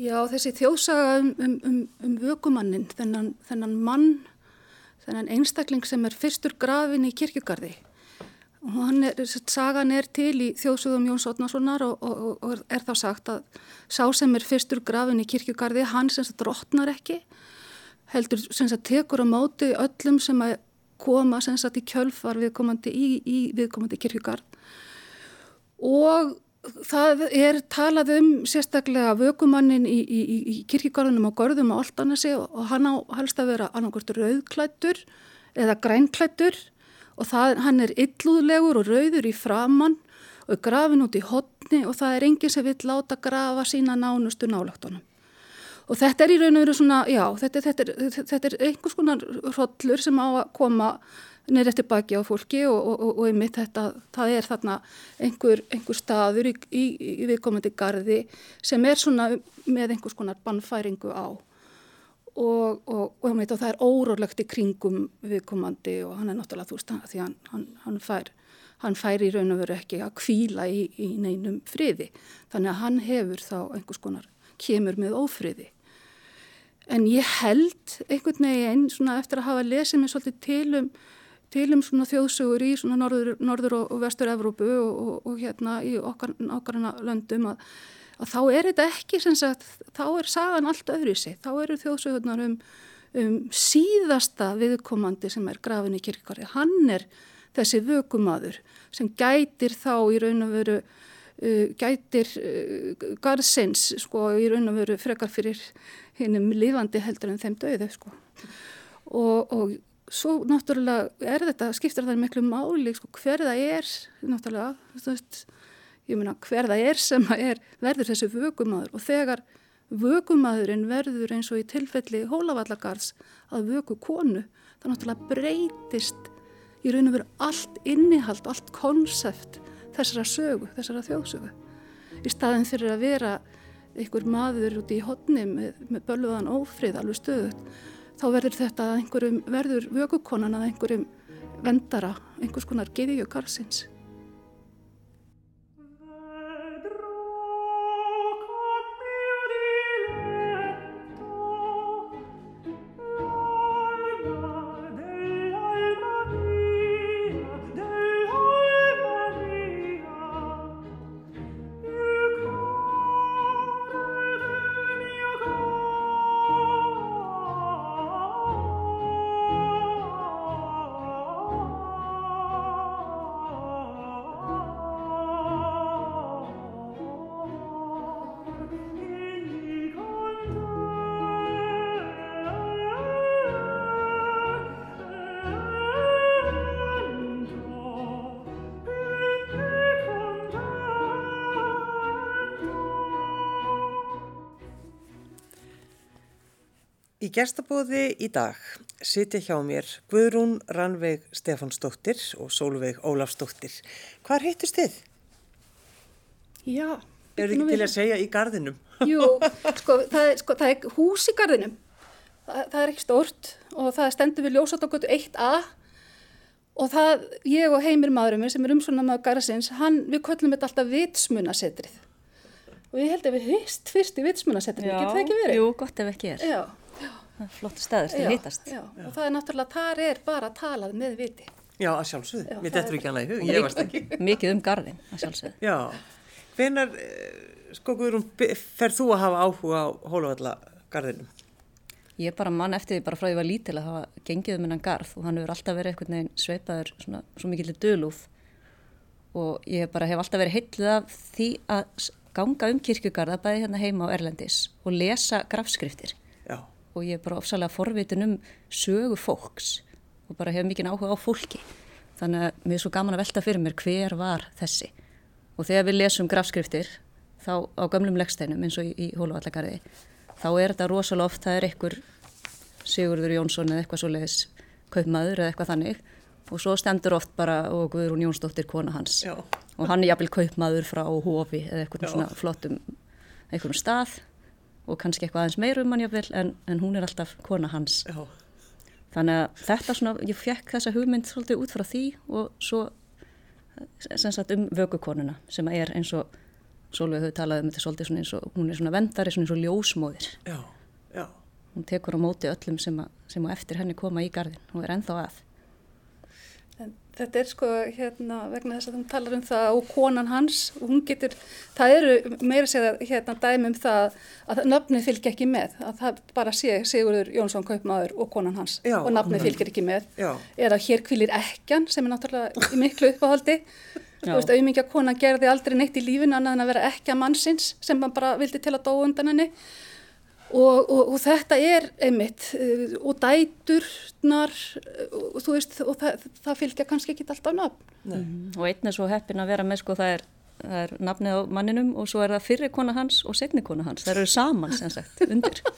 Já, þessi þjóðsaga um, um, um, um vökumannin, þennan, þennan mann, þennan einstakling sem er fyrstur grafin í kirkjugarði. Er, sagan er til í þjóðsögum Jóns Otnarssonar og, og, og er þá sagt að sá sem er fyrstur grafin í kirkjugarði, hann sem drotnar ekki, heldur sem tekur á móti öllum sem að koma sem sagt í kjölfar viðkomandi í, í viðkomandi kirkjugarð og það er talað um sérstaklega vökumannin í, í, í kirkigarðunum á Gorðum á Altanasi og hann á helst að vera annarkort rauðklættur eða grænklættur og það, hann er illúðlegur og rauður í framann og er grafin út í hotni og það er enginn sem vil láta grafa sína nánustu nálagtunum. Og þetta er í raun og veru svona, já, þetta, þetta, er, þetta er einhvers konar hrodlur sem á að koma neyri eftir baki á fólki og, og, og, og einmitt þetta, það er þarna einhver, einhver staður í, í, í viðkomandi gardi sem er svona með einhvers konar bannfæringu á. Og einmitt og það er órólegt í kringum viðkomandi og hann er náttúrulega þú veist því hann, hann, hann fær hann fær í raun og veru ekki að kvíla í, í neinum friði. Þannig að hann hefur þá einhvers konar kemur með ófriði. En ég held einhvern veginn eftir að hafa lesið mér svolítið til um til um svona þjóðsugur í svona norður, norður og, og vestur Evrópu og, og, og hérna í okkar, okkarna löndum að, að þá er þetta ekki sagt, þá er sagan allt öðru í sig, þá eru þjóðsugurnar um, um síðasta viðkomandi sem er grafin í kirkari, hann er þessi vökumadur sem gætir þá í raun og veru uh, gætir uh, garðsins sko í raun og veru frekar fyrir hinnum lifandi heldur en þeim döðu sko. Og, og svo náttúrulega er þetta, skiptir það miklu máli, sko, hver það er, náttúrulega, þú veist, ég meina hver það er sem er, verður þessi vökumadur og þegar vökumadurinn verður eins og í tilfelli hólavallagarðs að vöku konu, það náttúrulega breytist í raun og veru allt innihald, allt konsept þessara sögu, þessara þjóðsögu. Í staðin fyrir að vera einhver maður út í hodni með, með bölvaðan ófrið alveg stöðut þá verður þetta að einhverjum verður vökukonan að einhverjum vendara, einhvers konar geðíu gestabóði í dag sitja hjá mér Guðrún Ranveig Stefansdóttir og Sólveig Ólafsdóttir. Hvar heitust þið? Já. Er þið ekki til að segja í gardinum? Jú, sko það, er, sko, það er hús í gardinum. Það, það er ekki stort og það stendur við ljósatókvötu 1A og það, ég og heimir maðurum sem er umsvona maður garðsins, hann, við köllum þetta alltaf vitsmunasetrið. Og ég held að við hyst fyrst í vitsmunasetrið, getur það ekki verið? Jú, gott ef ekki er. Já flottu staður til að hittast. Já, já, og það er náttúrulega, þar er bara talað með viti. Já, að sjálfsögðu, mér dettur ekki annað í hug, ég varst ekki. Mikið um gardin, að sjálfsögðu. Já, hvenar, eh, sko Guðrún, fer þú að hafa áhuga á hóluvallagardinum? Ég bara mann eftir því bara frá því að ég var lítil að hafa gengið um hennan gard og hann hefur alltaf verið einhvern veginn sveipaður svona, svo mikillir dölúð og ég bara hef alltaf verið heitluð af því að ganga um kirkugarða bæði hérna heima á Erlendis og lesa grafskriftir og ég er bara ofsalega forvitin um sögu fólks og bara hef mikið áhuga á fólki. Þannig að mér er svo gaman að velta fyrir mér hver var þessi. Og þegar við lesum grafskriftir þá á gömlum leggsteinum eins og í, í Hólavallagarði þá er þetta rosalega oft það er einhver Sigurður Jónsson eða eitthvað svo leiðis kaupmaður eða eitthvað þannig. Og svo stendur oft bara og Guðrún Jónsdóttir kona hans. Já. og hann er jafnvel kaupmaður frá Hófi eða eitthvað svona flottum einhverjum stað og kannski eitthvað aðeins meirum mann jáfnvel en, en hún er alltaf kona hans Já. þannig að þetta svona ég fekk þessa hugmynd svolítið út frá því og svo sem sagt um vögukonuna sem er eins og Sólveig höfðu talað um þetta svolítið svona eins og hún er svona vendari, svona eins og ljósmóðir. Já, já. Hún tekur á móti öllum sem, að, sem að eftir henni koma í gardin og er ennþá að. Þetta er sko hérna vegna þess að hún talar um það og konan hans, hún getur, það eru meira segða hérna dæmi um það að nafni fylgja ekki með, að það bara sé Sigurður Jónsson Kaupmaður og konan hans Já, og nafni fylgir ekki með. Já. Eða hér kvilir ekkjan sem er náttúrulega í miklu uppáhaldi. Þú veist, auðmingja konan gerði aldrei neitt í lífinu annað en að vera ekkja mannsins sem hann bara vildi til að dó undan henni. Og, og, og þetta er einmitt uh, og dæturnar og þú veist og það, það fylgja kannski ekki alltaf nafn. Mm. Og einn er svo heppin að vera með sko það er, það er nafnið á manninum og svo er það fyrri kona hans og setni kona hans. Það eru saman sem sagt undir.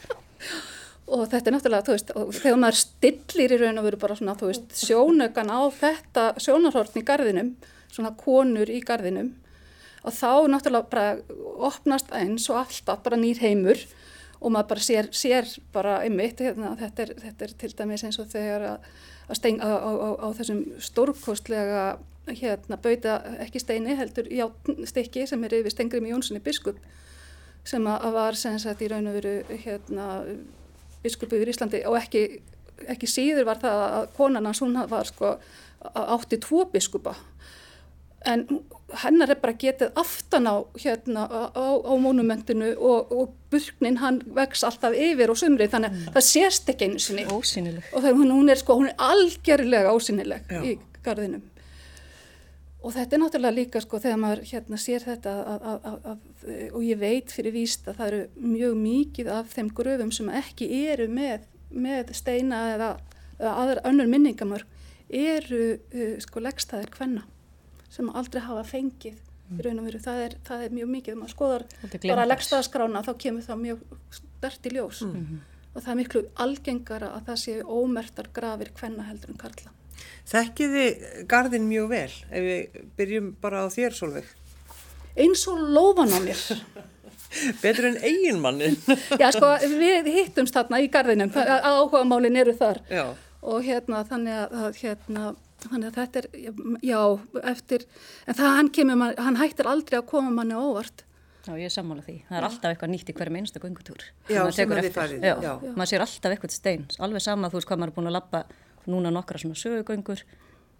Og þetta er náttúrulega, þú veist, og þegar maður stillir í raun og veru bara svona, þú veist, sjónaukan á þetta sjónarhortn í gardinum, svona konur í gardinum, og þá náttúrulega bara opnast eins og alltaf bara nýr heimur og maður bara sér, sér bara einmitt, hérna, þetta, er, þetta er til dæmis eins og þegar að, að stein, á, á, á, á þessum stórkostlega hérna, bauta ekki steini heldur já, stykki sem er yfir Stengrim Jónssoni biskup sem að var sem sagt í raun og veru hérna biskup yfir Íslandi. Og ekki, ekki síður var það að konan hans hún var sko átti tvo biskupa en hennar er bara getið aftan á hérna á, á monumentinu og, og burknin hann vex alltaf yfir og sumri þannig að það sést ekki einu sinni Ósynileg. og það, hún, hún er sko, hún er algjörlega ósynileg Já. í garðinum og þetta er náttúrulega líka sko þegar maður hérna sér þetta að, að, að, að, og ég veit fyrir víst að það eru mjög mikið af þeim gröfum sem ekki eru með, með steina eða, eða aðra önnur minningamörk eru uh, sko leggstæðir kvenna sem aldrei hafa fengið í raun og veru, það er, það er mjög mikið, maður skoðar bara gleymdags. leggstæðaskrána þá kemur það mjög stert í ljós og það er miklu algengara að það séu ómertar grafir kvenna heldur en karla. Þekkiði gardin mjög vel ef við byrjum bara á þér, Solveig. Eins og lófan á mér. Betur en eiginmannin. Já, sko, við hittumst þarna í gardinum, áhuga málin eru þar Já. og hérna þannig að, að hérna, þannig að þetta er, já, eftir, en það hann kemur, hann hættir aldrei að koma manni á óvart. Já, ég er sammála því. Það er alltaf eitthvað nýtt í hverjum einsta göngutúr. Já, Maður sem tekur að eftir. farið, Já, já. maður sér alltaf eitthvað stein. Alveg sama þú veist hvað maður er búin að lappa núna nokkra svona sögugöngur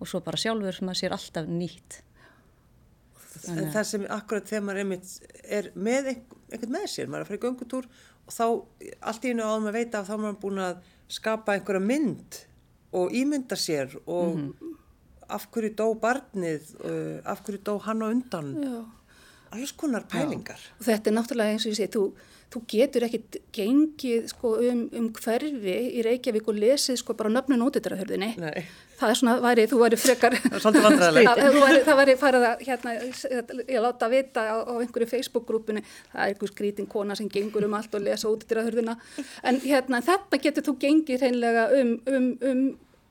og svo bara sjálfur maður sér alltaf nýtt. En það sem akkurat þegar maður einmitt er með einhver, einhvern með sér, maður er að fara í göngutúr og þá allt í einu áðum að veita að þá er maður búin að skapa einhverja mynd og ímynda sér og af hverju dó barnið, uh, af hverju dó hann á undan, Já. alls konar pælingar. Og þetta er náttúrulega eins og ég segi, þú, þú getur ekkit gengið sko, um, um hverfi í Reykjavík og lesið sko, bara nöfnun ótittarahörðinni. Það er svona, væri, þú væri frekar, það væri, farið að hérna, ég láta vita á, á einhverju Facebook-grúpunni, það er einhver skrítin kona sem gengur um allt og lesa ótittarahörðina. En hérna, þetta getur þú gengið hreinlega um, um, um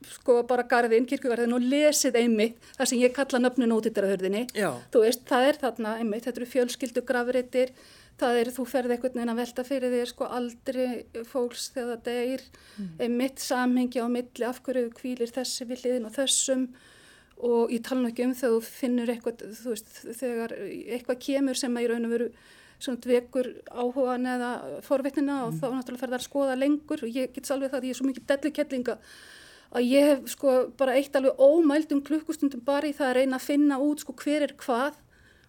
sko bara garðin, kirkugarðin og lesið einmitt það sem ég kalla nöfnun ótittarahörðinni. Já. Þú veist, það er þarna einmitt, þetta eru fjölskyldu grafreitir, það er, þú ferði einhvern veginn að velta fyrir þér sko aldri fólks þegar það deyr, einmitt samhengi á milli, af hverju kvílir þessi við hliðin og þessum? Og ég tala ekki um þegar þú finnur eitthvað, þú veist, þegar eitthvað kemur sem að í raun og veru svona dvekur áhugan eða forvitnina og þá náttúrulega ferði að skoða lengur. Og ég get alveg það að ég er svo mikið dellukettlinga að ég hef sko bara eitt alveg ómældum klukkustundum bara í það að reyna að finna út sko hver er hvað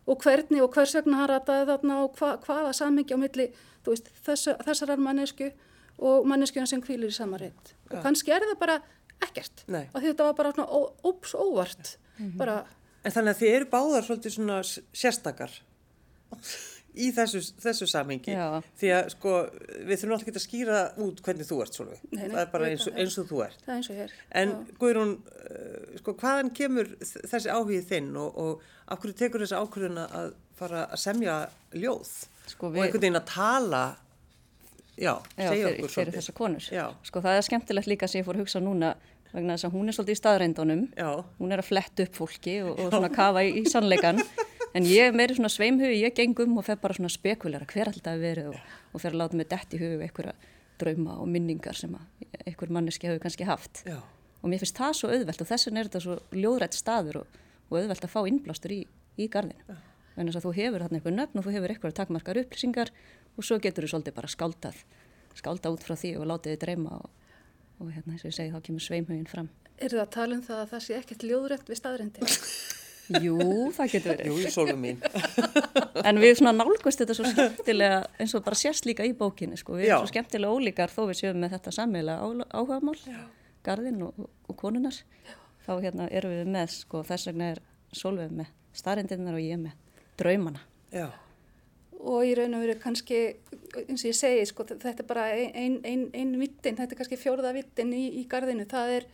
og hvernig og hvers vegna hann rataði þarna og hva, hvaða samhengi á milli veist, þess, þessarar mannesku og manneskjuna sem kvílir í sama reitt. Og kannski er það bara ekkert. Því þetta var bara svona óps óvart. Bara, En þannig að þið eru báðar svolítið svona sérstakar í þessu, þessu samhengi. Já. Því að sko, við þurfum alltaf ekki að skýra út hvernig þú ert svolítið. Nei, nei, það er bara eins, og- eins og þú ert. er eins og. En. Guðrún, uh, sko, hvaðan kemur þessi áhugið þinn og, og af hverju tekur þessi ákvörðuna að fara að semja ljóð Sko, og einhvern veginn að tala, já, Já, segja fyrir, fyrir þessar konur. Já. Sko það er skemmtilegt líka sem ég fór að hugsa núna vegna þess að hún er svolítið í staðreindunum. Já. Hún er að fletta upp fólki og, og svona kafa í, í sannleikan. En ég er meiri svona sveimhugi, ég geng um og fer bara svona spekulæra hver alltaf verið og, og fer að láta mig dett í hug einhverja drauma og minningar sem að einhver manneski hefur kannski haft. Já. Og mér finnst það svo auðvelt og þess vegna er þetta svo ljóðrætt staður og, og auðvelt að fá innblástur í, í gardinu. Þannig að þú hefur þarna eitthvað nöfn og þú hefur eitthvað takkmarkar upplýsingar og svo getur þú svolítið bara skáldað, skáldað út frá því og látið þið dreyma og, og hérna eins og ég segi þá kemur sveimhugin fram. Er það að tala um það að það sé ekkert ljóðrætt við staðrindi? Jú, það getur verið. Jú, sólum mín. en við svona nálgust þetta svo skemmtilega eins og bara sérst líka í bókinni sko. Við Já. erum svo skemmtilega ólíkar þó við séum með þetta sammeila áhugamál, garðinn og, og konunar. Þá hérna erum við með sko, þess vegna er Solveig með staðrindirnar og ég með draumana. Já, og í raun og veru kannski, eins og ég segi, sko, þetta er bara ein, ein, ein vittin, þetta er kannski fjórða vittin í, í gardinu, það er,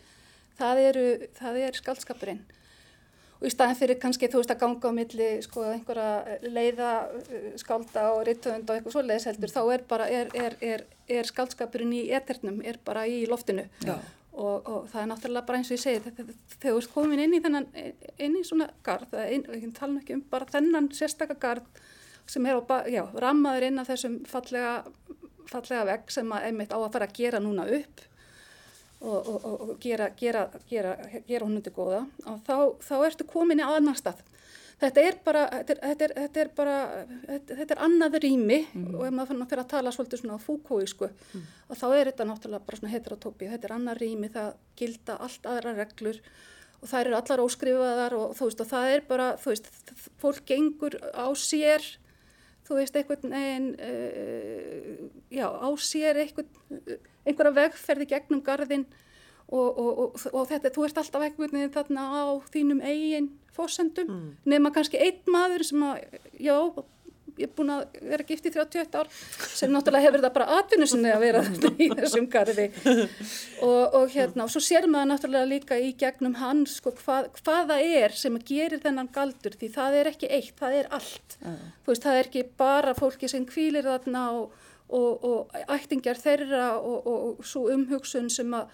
það eru, það er skaldskapurinn. Og í staðin fyrir kannski, þú veist, að ganga á milli, sko, einhverja leiða uh, skálda og rittöfund og eitthvað svoleiðis heldur, þá er bara, er, er, er, er skaldskapurinn í eternum, er bara í loftinu. Og, og það er náttúrulega bara eins og ég segi, þegar þú ert komin inn í þennan, inn í svona gard, við tala nú ekki um bara þennan sérstaka gard sem er á, já, rammaður inn af þessum fallega, fallega vegg sem að einmitt á að fara að gera núna upp og, og, og, gera, gera, gera, gera hún undir góða og þá, þá ertu komin í annar stað. Þetta er bara, þetta er, þetta er, þetta er bara, þetta, þetta er annað rými og ef maður fyrir að tala svolítið svona fúkóísku og þá er þetta náttúrulega bara svona heterotópi, þetta er annað rými, það gilda allt aðra reglur og það eru allar óskrifaðar og þú veist og það er bara, þú veist, fólk gengur á sér, þú veist, einhvern veginn, uh, já, á sér einhvern, einhverja vegferði gegnum garðin og, og, og, og þetta, þú ert alltaf einhvern veginn þarna á þínum eigin fósendum, nema kannski einn maður sem að, já, ég er búin að vera gift í 31 ár sem náttúrulega hefur það bara atvinnusinni að vera í þessum garði. Og, og hérna, og svo sér maður náttúrulega líka í gegnum hans sko, hvað, hvað það er sem gerir þennan galdur því það er ekki eitt, það er allt. Þú veist, það er ekki bara fólki sem kvílir þarna og, og, og ættingjar þeirra og, og, og svo umhugsun sem að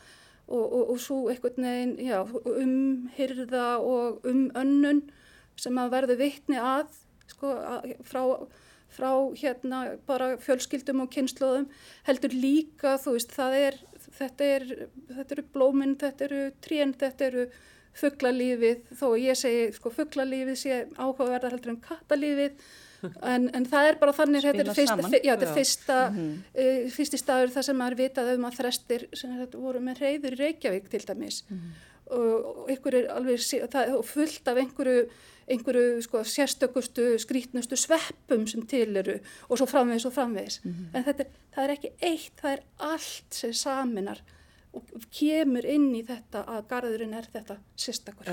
og, svo einhvern veginn já, umhyrða og umönnun sem að verður vitni að sko, að, frá, frá hérna bara fjölskyldum og kynnslóðum heldur líka þú veist það er þetta, er, þetta eru blóminn, þetta eru trén, þetta eru fugglalífið þó ég segi sko fugglalífið sé áhugaverðar heldur en kattalífið en, en það er bara þannig þetta er Spila fyrsta, já, þetta er Já. fyrsta uh, fyrsti staður þar sem maður vitað um að þrestir sem þetta voru með reyður í Reykjavík til dæmis. Og, og ykkur er alveg það fullt af einhverju einhverju sko, sérstökustu skrítnustu sveppum sem til eru og svo framvegis og framvegis. En þetta er, það er ekki eitt, það er allt sem saminar og kemur inn í þetta að garðurinn er þetta sérstakur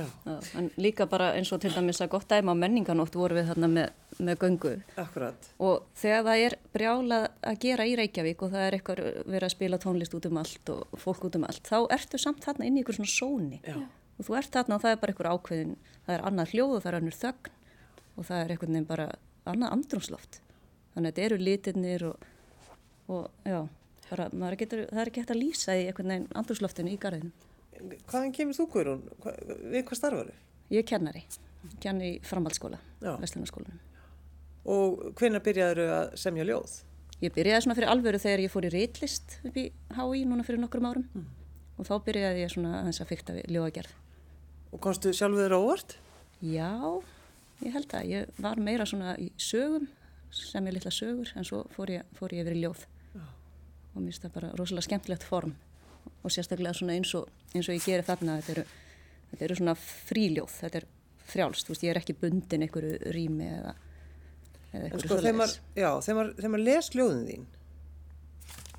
en líka bara eins og til dæmis að gott dæma á menninganótt voru við þarna með, með göngu akkurat. og þegar það er brjálað að gera í Reykjavík og það er eitthvað verið að spila tónlist út um allt og fólk út um allt, þá ertu samt þarna inn í ykkur svona sóni Já. og þú ert þarna og það er bara ykkur ákveðin, það er annað hljóð og það er annur þögn og það er einhvern veginn bara annað andrumsloft. Þannig að þetta eru litirnir og, og já, bara, getur, það er ekki hægt að lýsa í einhvern veginn andrumsloftinu í garðinu. Hvaðan kemur þú, Guðrún? Hva, við hvað starfar þau? Ég er kennari, kenni framhaldsskóla. Vestlunarskólanum. Og hvenær byrjaður að semja ljóð? Ég byrjaði svona fyrir alvöru þegar ég fór í reitlist upp í HÍ núna fyrir nokkrum árum og þá byrjaði ég svona aðeins að fykta við ljóðagerð. Og komstu sjálfuð þér á óvart? Já, ég held að ég var meira svona í sögum, sem ég litla sögur, en svo fór ég, fór ég yfir í ljóð. Og mér finnst það bara rosalega skemmtilegt form og sérstaklega svona eins og, eins og ég gerir þarna, þetta eru, þetta eru svona fríljóð, þetta er frjálst, veist, ég er ekki bundin einhverju rými eða, eða einhverju sko, svoleiðis. já, þegar maður, les ljóðin þín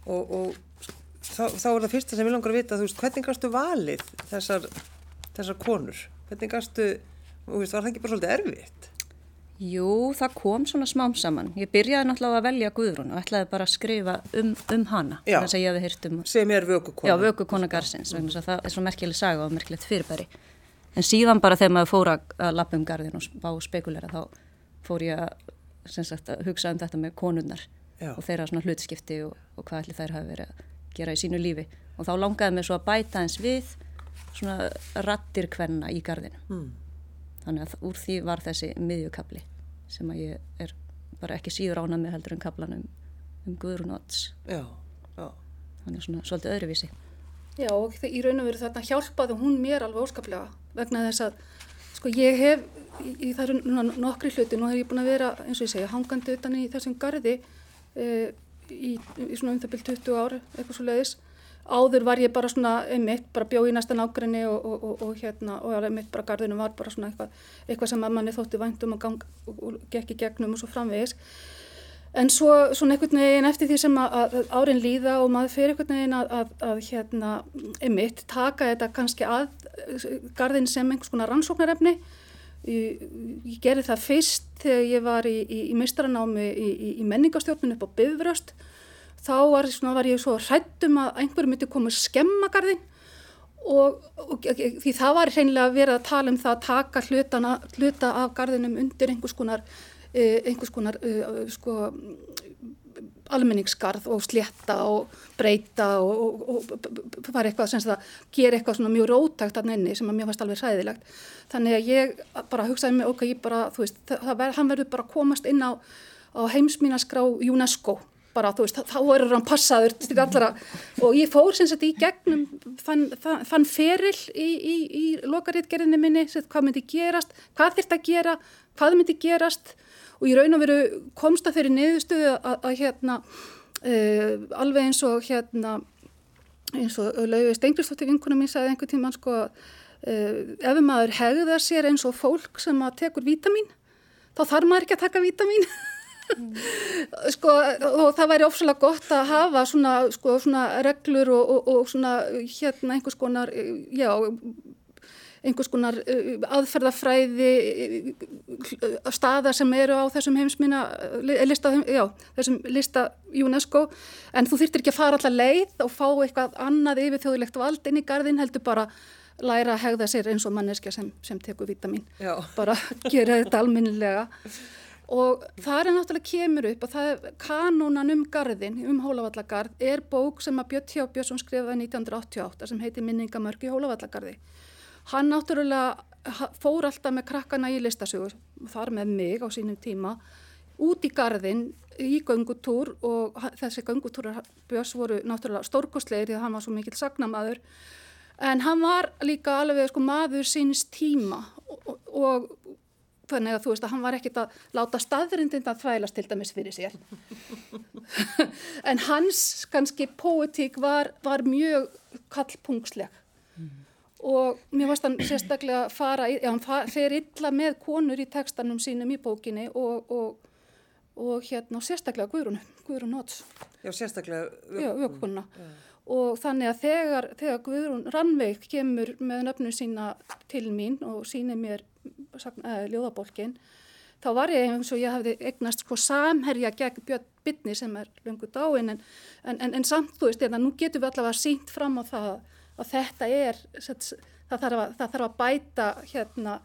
og, og þá, þá er það fyrsta sem ég langar að vita, þú veist, hvernig gastu valið þessar, þessar konur? Hvernig gastu, þú veist, var það ekki bara svolítið erfitt? Jú, það kom svona smám saman. Ég byrjaði náttúrulega að velja Guðrún og ætlaði bara að skrifa um, um hana. Já. Þess að ég hefði heyrt um Sem er vökukona. Já, vöku kona Garsins, vegna þess að það er svo merkileg saga og merkilegt fyrirbæri. En síðan bara þegar maður fór að, að lappa um garðin og spá spekulera þá fór ég að, sagt, að hugsa um þetta með konurnar Já. og þeirra svona hlutskipti og, og hvað ætli þær hafi verið að gera í sínu lífi. Og þá langaði mig svo að bæta eins við svona rattir kvenna í garðinu. Mm. Þannig að úr því var þessi miðjukabli sem að ég er bara ekki síður ánað með heldur en kablanum um Guðrún Odds. Já, já. Þannig svona svolítið öðruvísi. Já, og í raun og veru þarna hjálpaði hún mér alveg óskaplega vegna þess að Sko ég hef, í, það eru nokkri hluti, nú hef ég búin að vera, eins og ég segja, hangandi utan í þessum gardi e, í, í svona um það byrjum 20 ári, eitthvað svo leiðis. Áður var ég bara svona einmitt, bara bjóð í næsta nákrenni og, og, og, og hérna, og einmitt bara gardinu var bara svona eitthvað, eitthvað sem að manni þótti væntum og gekk í gegnum og svo framvegis. En svo svona einhvern veginn eftir því sem að, að árin líða og maður fyrir einhvern veginn að, að, að hérna, einmitt, taka þetta kannski að gardin sem einhvers konar rannsóknarefni. Ég, ég gerði það fyrst þegar ég var í, í, í mistranámi í, í menningastjórnun upp á Bifröst. Þá var, svona, var ég svo hrættum að einhverju myndi koma að skemma gardin og, og því það var hreinlega verið að tala um það að taka hlutana, hluta af gardinum undir einhvers konar Eh, einhvers konar uh, sko, almenningskarð og slétta og breyta og, og, og fara eitthvað sem það ger eitthvað svona mjög rótægt að nenni sem að mér fannst alveg sæðilegt þannig að ég bara hugsaði mig ok, ég bara, þú veist, það, það, hann verður bara komast inn á, á heimsmínaskrá UNESCO bara, þú veist, þá verður hann passaður til allra og ég fór sem sagt í gegnum fann, fann feril í, í, í lokaritgerðinni minni, hvað myndi gerast, hvað þurft að gera, hvað myndi gerast og ég raun og veru komst að þeirri niðurstöðu að, hérna uh, alveg eins og hérna eins og Lauvi Stengristóttir vinkunum mín sagði einhver tíma sko uh, ef maður hegðar sér eins og fólk sem að tekur vítamin þá þarf maður ekki að taka vítamin. sko og það væri ofsalega gott að hafa svona, sko, svona reglur og, og, og svona hérna einhvers konar já einhvers konar uh, aðferðafræði uh, staða sem eru á þessum heimsmýna uh, lista, já, þessum lista UNESCO. En þú þurftir ekki að fara allar leið og fá eitthvað annað yfir þjóðilegt vald inn í gardin heldur bara læra að hegða sér eins og manneskja sem, sem tekur vitamin já. bara gera þetta alminnilega og það er náttúrulega kemur upp og það er kanónan um gardin, um Hólavallagarð er bók sem að Björn Hjá Björnsson skrifaði 1988 sem heitir Minningamörk í Hólavallagarði Hann náttúrulega fór alltaf með krakkana í listasögur, þar með mig á sínum tíma, út í gardin í göngutúr og þessi göngutúrar Björns voru náttúrulega stórkostleir því að hann var svo mikill sagnamaður. En hann var líka alveg sko maður síns tíma og, og þannig að þú veist að hann var ekkit að láta staðrindin að þvælast til dæmis fyrir sér en hans kannski póetík var, var mjög kallpungsleg og mér varst hann sérstaklega fara, já hann fer illa með konur í tekstanum sínum í bókinni og, og, og hérna sérstaklega Guðrún, Guðrún Nóts. Já sérstaklega vökkunna. Og þannig að þegar, þegar Guðrún Rannveig kemur með nöfnu sína til mín og síni mér eh, ljóðabólkinn, þá var ég eins og ég hafði eignast sko samherja gegn Björn Bittni sem er lungu dáin en, en, en, en samt þú veist, hérna, nú getum við allavega sínt fram á það og þetta er, það þarf að, það þarf að bæta hérna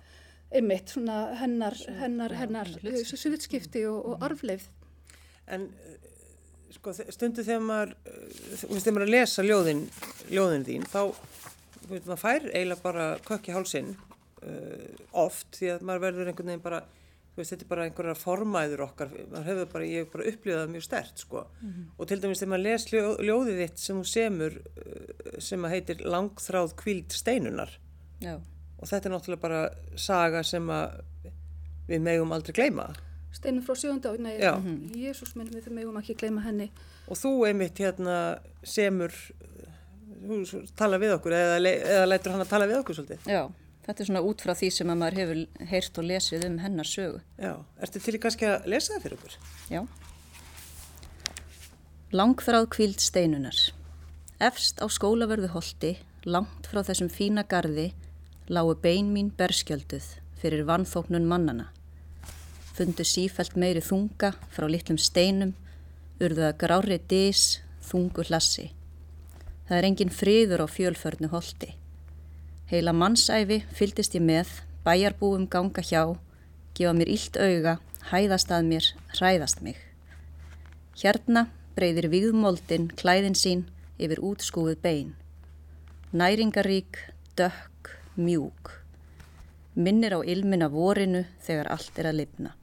ymmit hennar, hennar, hennar suðutskipti og, og arfleifð. En sko, stundu þegar maður, þegar maður að lesa ljóðin, ljóðin þín, þá veit, maður fær eiginlega bara kökk í hálsin uh, oft því að maður verður einhvern veginn bara veist, þetta er bara einhverjar formæður okkar. Bara, ég hef bara upplifað það mjög stert sko. mm -hmm. og til dæmis þegar maður les ljó, ljóðið þitt sem hún semur uh, sem að heitir Langþráð kvíld steinunar. Já. og þetta er náttúrulega bara saga sem að við megum aldrei gleyma. Steinun frá sjönda nei, Jésús minn við megum ekki gleyma henni. Og þú einmitt hérna semur hún tala við okkur eða, eða lætur hann að tala við okkur svolítið? Já Þetta er svona út frá því sem að maður hefur heyrt og lesið um hennar sögu. Já, ertu til í kannski að lesa það fyrir okkur? Já. Langþráð kvíld steinunar. Efst á skólaverðu holdi, langt frá þessum fína gardi, lágu bein mín berskjölduð fyrir vannþóknun mannana. Fundu sífælt meiri þunga frá litlum steinum, urðuða grári dís, þungu hlassi. Það er engin friður á fjölförnu holdi. Heila mannsæfi fyldist ég með, bæjarbúum ganga hjá, gefa mér ílt auga, hæðast að mér, hræðast mig. Hérna breyðir viðmoldin klæðin sín yfir útskúið bein. Næringarík, dökk, mjúk. Minnir á ilmina vorinu þegar allt er að lifna.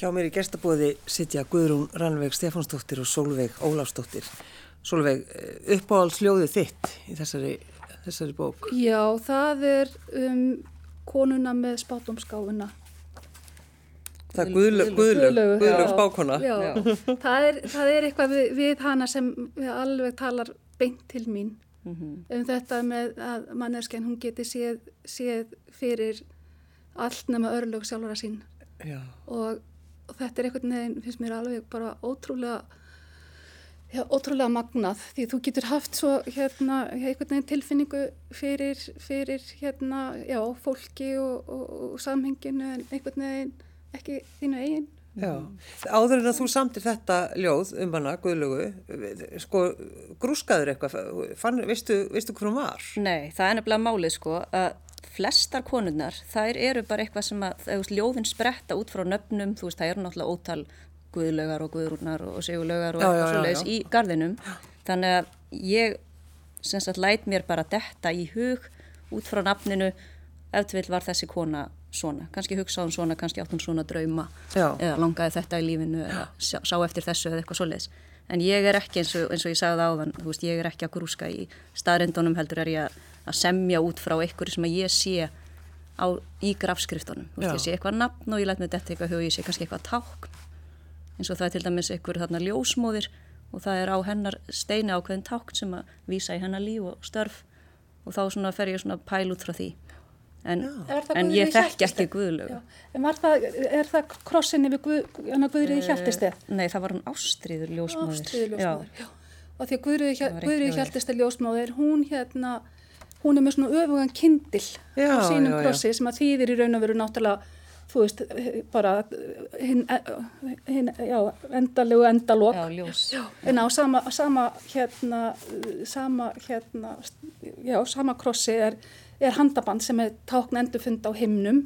Hjá mér í gestabóði sitja Guðrún Rannveig Stefánsdóttir og Solveig Óláfsdóttir. Solveig, eh, uppáhaldsljóðið þitt í þessari, þessari bók? Já, það er um konuna með spátumskáfuna. Það er guðlög, guðlög, guðlög spákona. Já, já. Það, er, það er eitthvað við, við hana sem alveg talar beint til mín. Mm -hmm. Um þetta með að manneskjan hún geti séð, séð fyrir allt nema örlög sjálfara sín. Já. Og og þetta er einhvern veginn, finnst mér alveg bara ótrúlega já, ótrúlega magnað því þú getur haft svo hérna einhvern veginn tilfinningu fyrir, fyrir hérna, já, fólki og, og, og samhenginu en einhvern veginn ekki þínu eigin Já, áður en að þú samtir þetta ljóð um hana, Guðlugu, sko, grúskaður eitthvað, fann, veistu, veistu hvað hún var? Nei, það er nefnilega málið sko að flestar konurnar, þær eru bara eitthvað sem að, þú veist, ljóðin spretta út frá nöfnum, þú veist, það eru náttúrulega ótal guðlögar og guðrúnar og sigulögar og eitthvað svo leiðis í gardinum þannig að ég sem sagt læt mér bara detta í hug út frá nafninu eftir vil var þessi kona svona. Kannski hugsaðum svona, kannski áttum svona drauma Já. eða langaði þetta í lífinu eða sá, sá eftir þessu eða eitthvað svo leiðis en ég er ekki eins og, eins og ég sagði áðan veist, ég er ekki að grúska í staðrindunum heldur er ég að að semja út frá einhverju sem að ég sé á, í grafskriftunum. Veist, ég sé eitthvað nafn og ég læt með þetta eitthvað og ég sé kannski eitthvað tákn eins og það er til dæmis einhverju þarna ljósmóðir og það er á hennar steini ákveðin tákn sem að vísa í hennar líf og störf og þá svona fer ég svona pæl út frá því en, en ég þekk ekki Guðlögu. Er það krossinni við Guð, Guðriði Hjaltistið? Nei, það var hún Ástríður ljósmóðir. Ástríður ljósmóðir, já. já. Og því að Guðriði Hjaltistið ljósmóðir, hún hérna hún er með svona öfugan kindil já, á sínum já, krossi já. sem að þýðir í raun og veru náttúrulega þú veist, bara hinn hin, endalegu endalók en á sama, sama hérna sama hérna já, sama krossi er, er handaband sem er tákn endurfund á himnum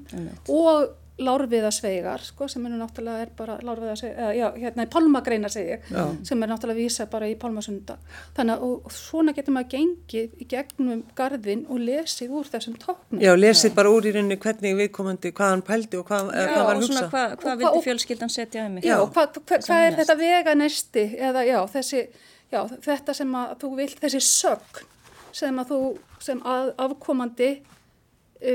og lárviðasveigar sko, sem er náttúrulega er bara lárviðasveigar, já, hérna í Pálmagreina segi ég, já. sem er náttúrulega vísa bara í Pálmasunda þannig að og, og svona getur maður gengið í gegnum gardin og lesið úr þessum tóknum. Já, lesið bara úr í rauninni hvernig viðkomandi, hvað hann pældi og hvað, já, hvað var að hugsa. Hvað, hvað vildi fjölskyldan setja um mig? Já, og hvað hva, hva er þetta veganesti eða já, þessi, já, þetta sem að þú vilt, þessi sögn sem að þú, sem að afkomandi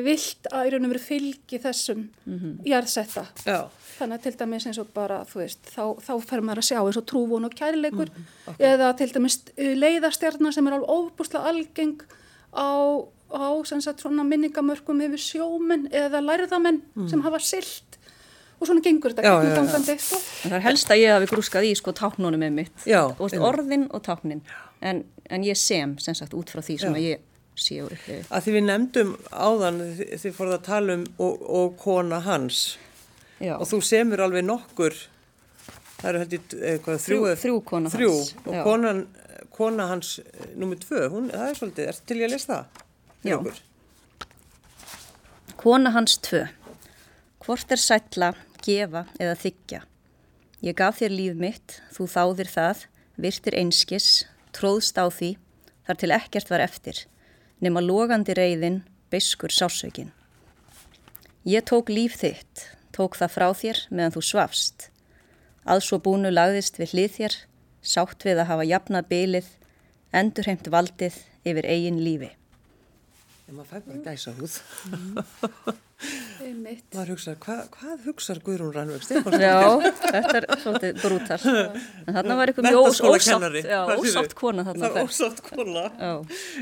vilt að í raun og veru fylgi þessum mm -hmm. jarðsetta Já. þannig að til dæmis eins og bara veist, þá, þá fer maður að sjá eins og trúvun og kærleikur mm -hmm. okay. eða til dæmis uh, leiðastjarnar sem er alveg óbúslega algeng á, á sagt, minningamörkum yfir sjómen eða lærðamenn mm. sem hafa silt og svona gengur þetta já, gangandi, sko. Það er helst að ég hafi grúskað í sko táknunum með mitt já, orðin og táknin en, en ég sem sem sagt út frá því sem ég sé og upplifi. Að því við nefndum áðan því fóruð að tala um og, og kona hans Já. og þú semur alveg nokkur það eru heldur eitthvað þrjú, þrjú, þrjú kona þrjú, hans og konan, kona hans eh, nummið tvö, hún, það er svolítið, er til ég að lesa það? Já. Ykkur? Kona hans tvö Hvort er sætla, gefa eða þykja? Ég gaf þér líf mitt, þú þáðir það, virtir einskis, tróðst á því, þar til ekkert var eftir nema logandi reyðin, beiskur sásaukin. Ég tók líf þitt, tók það frá þér meðan þú svafst. Að svo búnu lagðist við hlið þér, sátt við að hafa jafnað bylið, endurheimt valdið yfir eigin lífi. Ég maður fæ bara gæsa húð. Mm. maður hugsa, hva, hvað hugsaður Guðrún Rannveig Stefánsson? Já, þetta er svolítið brútal en þarna var eitthvað mjög ósátt já, ósátt kona þarna það er ósátt kona já.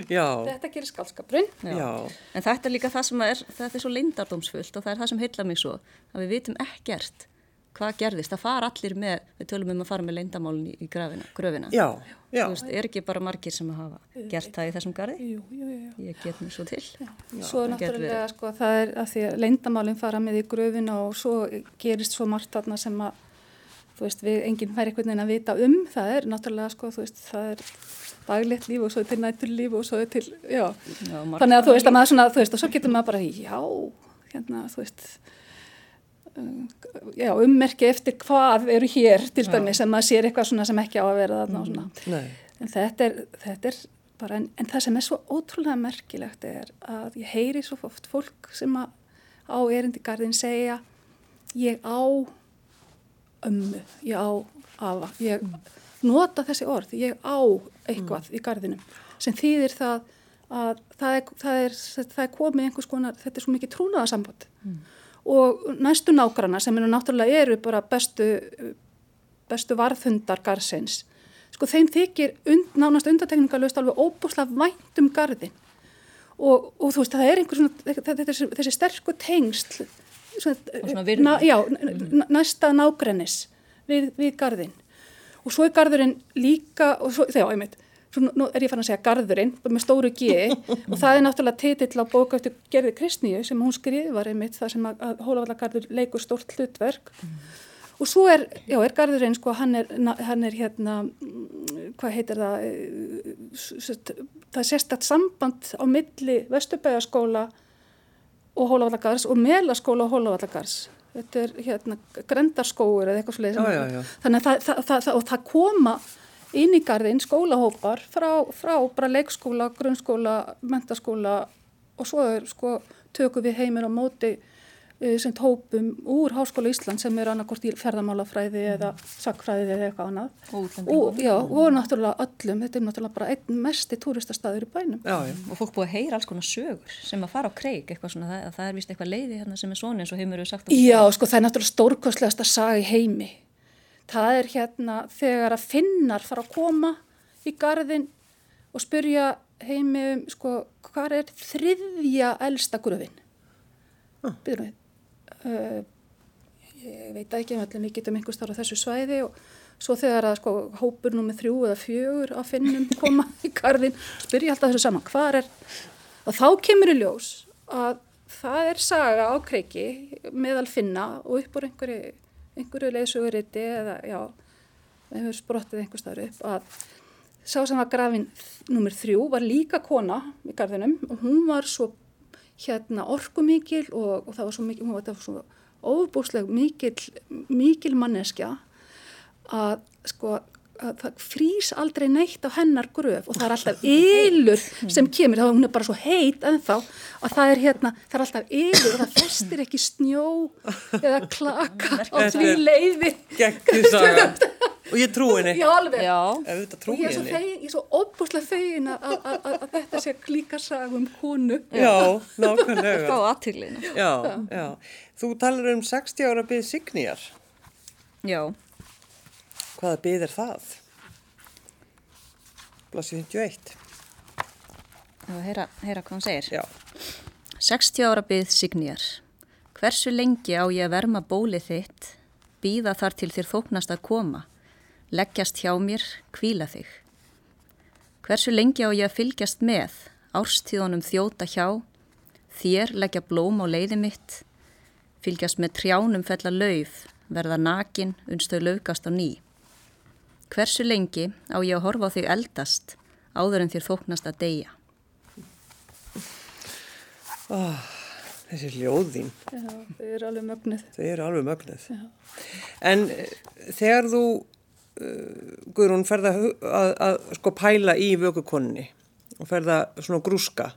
Já. þetta gerir skálskapurinn en þetta er líka það sem er þetta er svo lindardómsfullt og það er það sem heilla mig svo að við vitum ekkert hvað gerðist, það far allir með við tölum um að fara með leindamálun í, í gröfina, gröfina. Já, já. Þú veist, er ekki bara margir sem hafa gert það í þessum gardi? Jú, jú, jú. Ég get mér svo til. Já. Svo náttúrulega, sko, það er að því að leindamálun fara með í gröfina og svo gerist svo margt þarna sem að, þú veist, við enginn fær einhvern veginn að vita um, það er náttúrulega, sko, þú veist, það er daglegt líf og svo er til nættur líf og svo er til, já, já þannig að þú veist að maður svona, þú veist, og svo getur maður bara, já, hérna, þú veist, já, ummerki eftir hvað eru hér til dæmi sem maður sér eitthvað svona sem ekki á að vera þarna. Mm, en þetta er, þetta er bara, en, en það sem er svo ótrúlega merkilegt er að ég heyri svo oft fólk sem að á erindigarðin segja ég á ömmu, ég á afa, ég nota þessi orð, ég á eitthvað í garðinum. Sem þýðir það að það er, það er, það er komið einhvers konar, þetta er svo mikið trúnaðarsamband. Mm. Og næstu nágrana sem eru náttúrulega eru bara bestu, bestu varðhundar garðsins, sko þeim þykir und, nánast undatekningalust alveg óbúslega vænt um garðin og, og þú veist það er einhvers svona, þessi, þessi sterku tengsl, svona, na, já, næsta nágrennis við, við garðin og svo er garðurinn líka, og svo, þegar, meit, svo nú er ég fann að segja garðurinn með stóru G og það er náttúrulega titill á bóka eftir Gerði Kristníu sem hún skrifar einmitt það sem að, að Hólavallagarður leikur stort hlutverk. Mm. og svo er, já, er garðurinn sko, hann er, hann er hérna, hvað heitir það, það er sérstakt samband á milli Vesturbæjaskóla og Hólavallagarðs og Melaskóla og Hólavallagarðs þetta er hérna grendarskóur eða eitthvað svolítið þannig að það, það, það, það koma inn í garðin skólahópar frá, frá bara leikskóla, grunnskóla, mentaskóla og svo er sko tökum við heimir á móti Eh, sem tópum úr Háskóla Ísland sem er annarkort í ferðamálafræði mm. eða sakfræði eða eitthvað annað og, já, og náttúrulega öllum þetta er náttúrulega bara einn mesti túristastæður í bænum já, já. og fólk búið að heyra alls konar sögur sem að fara á kreik eitthvað svona, það, það er vist eitthvað leiði hérna sem er svona eins og heimur við sagt Já, sko það er náttúrulega stórkostlegast að saga í heimi það er hérna þegar að finnar fara að koma í gardin og spyrja heimi um sko hvað er þriðja elsta gröfin ah. byrjum við uh, ég veit ekki, við getum einhvers þar á þessu svæði og svo þegar að sko hópur nummið þrjú eða fjögur að finnum koma í gardin spyrja alltaf þessu saman, hvað er og þá kemur í ljós að það er saga á kreiki meðal finna og upp úr einhverju einhverju leysuguriti eða já, við höfum sprottið einhver staður upp að sá sem var grafin nummer þrjú var líka kona í gardinum og hún var svo hérna orkumikil og, og það var svo mikil, hún var svo óbúsleg mikil, mikil manneskja að sko það frýs aldrei neitt á hennar gröf og það er alltaf ylur sem kemur, þá er hún bara svo heit en þá að það er hérna, það er alltaf ylur og það festir ekki snjó eða klaka á því leiði. og ég trú henni. Já alveg. Já. og ég er svo, fegin, ég er svo óbúslega fegin að þetta sé klíka sagum konu. Já, nákvæmlega. Á aðtýrlinu þú talar um 60 ára byggð Signýjar já hvaða byggð er það? Blasið 51 og heyra, heyra hvað hann segir já 60 ára byggð Signýjar hversu lengi á ég að verma bólið þitt býða þar til þér þóknast að koma leggjast hjá mér, kvíla þig. Hversu lengi á ég að fylgjast með, árstíðunum þjóta hjá, þér leggja blóm á leiði mitt, fylgjast með trjánum fella lauf, verða nakin, unnstöð laukast á ný. Hversu lengi á ég að horfa á þig eldast, áður en þér þóknast að deyja. Oh, þessi ljóðin. Já, þau eru alveg mögnuð. Þau eru alveg mögnuð. Já. En eh, þegar þú uh, Guðrún ferða að, að, að sko pæla í vökukonunni og ferða svona grúska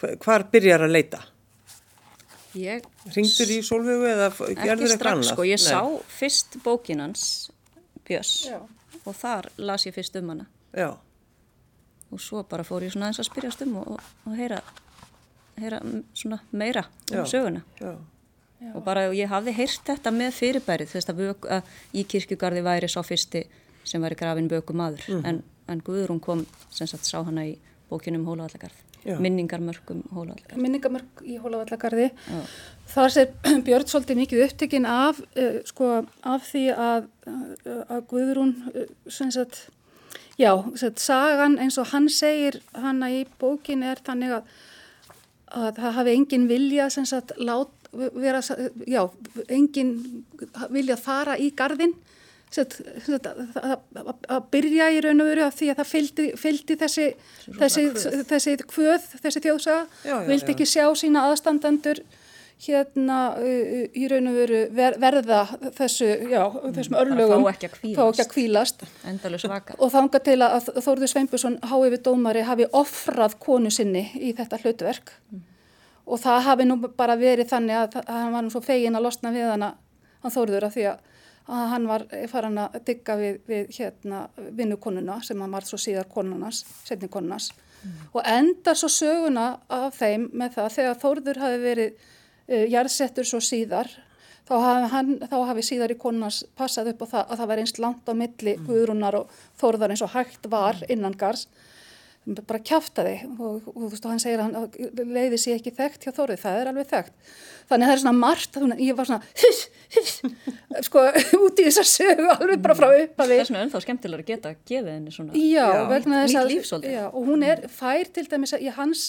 hvar, hvar byrjar að leita? Ég Ringdur í solvögu eða gerður eitthvað annað? Sko, ég Nei. sá fyrst bókinans Björns Já. Og þar las ég fyrst um hana Já. og svo bara fór ég svona eins að spyrjast um og, og heyra, heyra svona meira um Já. söguna Já Já. og bara ég hafði heyrt þetta með fyrirbærið veist að, vök, að í kirkjugarði væri sá fyrsti sem væri grafin böku maður mm. en, en Guðrún kom sem sagt sá hana í bókinum Hólavallagarð minningarmörkum Hólavallagarð minningarmörk í Hólavallagarði þar sér Björn svolítið mikið upptekinn af uh, sko af því að, uh, að Guðrún uh, sem sagt já, sagt, sagan eins og hann segir hana í bókin er þannig að að það hafi engin vilja sem sagt lát vera, já, engin vilja fara í gardin að byrja í raun og veru af því að það fylgdi, fylgdi þessi, þessi, þessi kvöð, þessi þjóðsaga, vildi ekki sjá sína aðstandendur hérna í raun og veru ver, verða þessu, já, þessum örlögum fá ekki að kvílast og þánga til að Þórður Sveinbjörnsson háið við dómari hafi offrað konu sinni í þetta hlutverk. Mm og það hafi nú bara verið þannig að, að hann var nú svo fegin að losna við hana hann þóruður af því að, að hann var farin að digga við, við hérna vinnukonuna sem hann var svo síðar konunars, setni konunars mm. og endar svo söguna af þeim með það þegar Þórður hafi verið uh, jarðsettur svo síðar þá hafi, hann, þá hafi síðar í konunars passað upp á það að það var einst langt á milli mm. Guðrúnar og Þórðar eins og hægt var innan gars bara kjáfta þig og, og þú veist og hann segir að hann leiði sér ekki þekkt hjá Þórið, það er alveg þekkt. Þannig að það er svona margt, ég var svona hiss, hiss, sko út í þess að sögu alveg bara frá upp að við Það er svona ennþá skemmtilega að geta að gefa henni svona Já, vegna þess að já, og hún er fær til dæmis í hans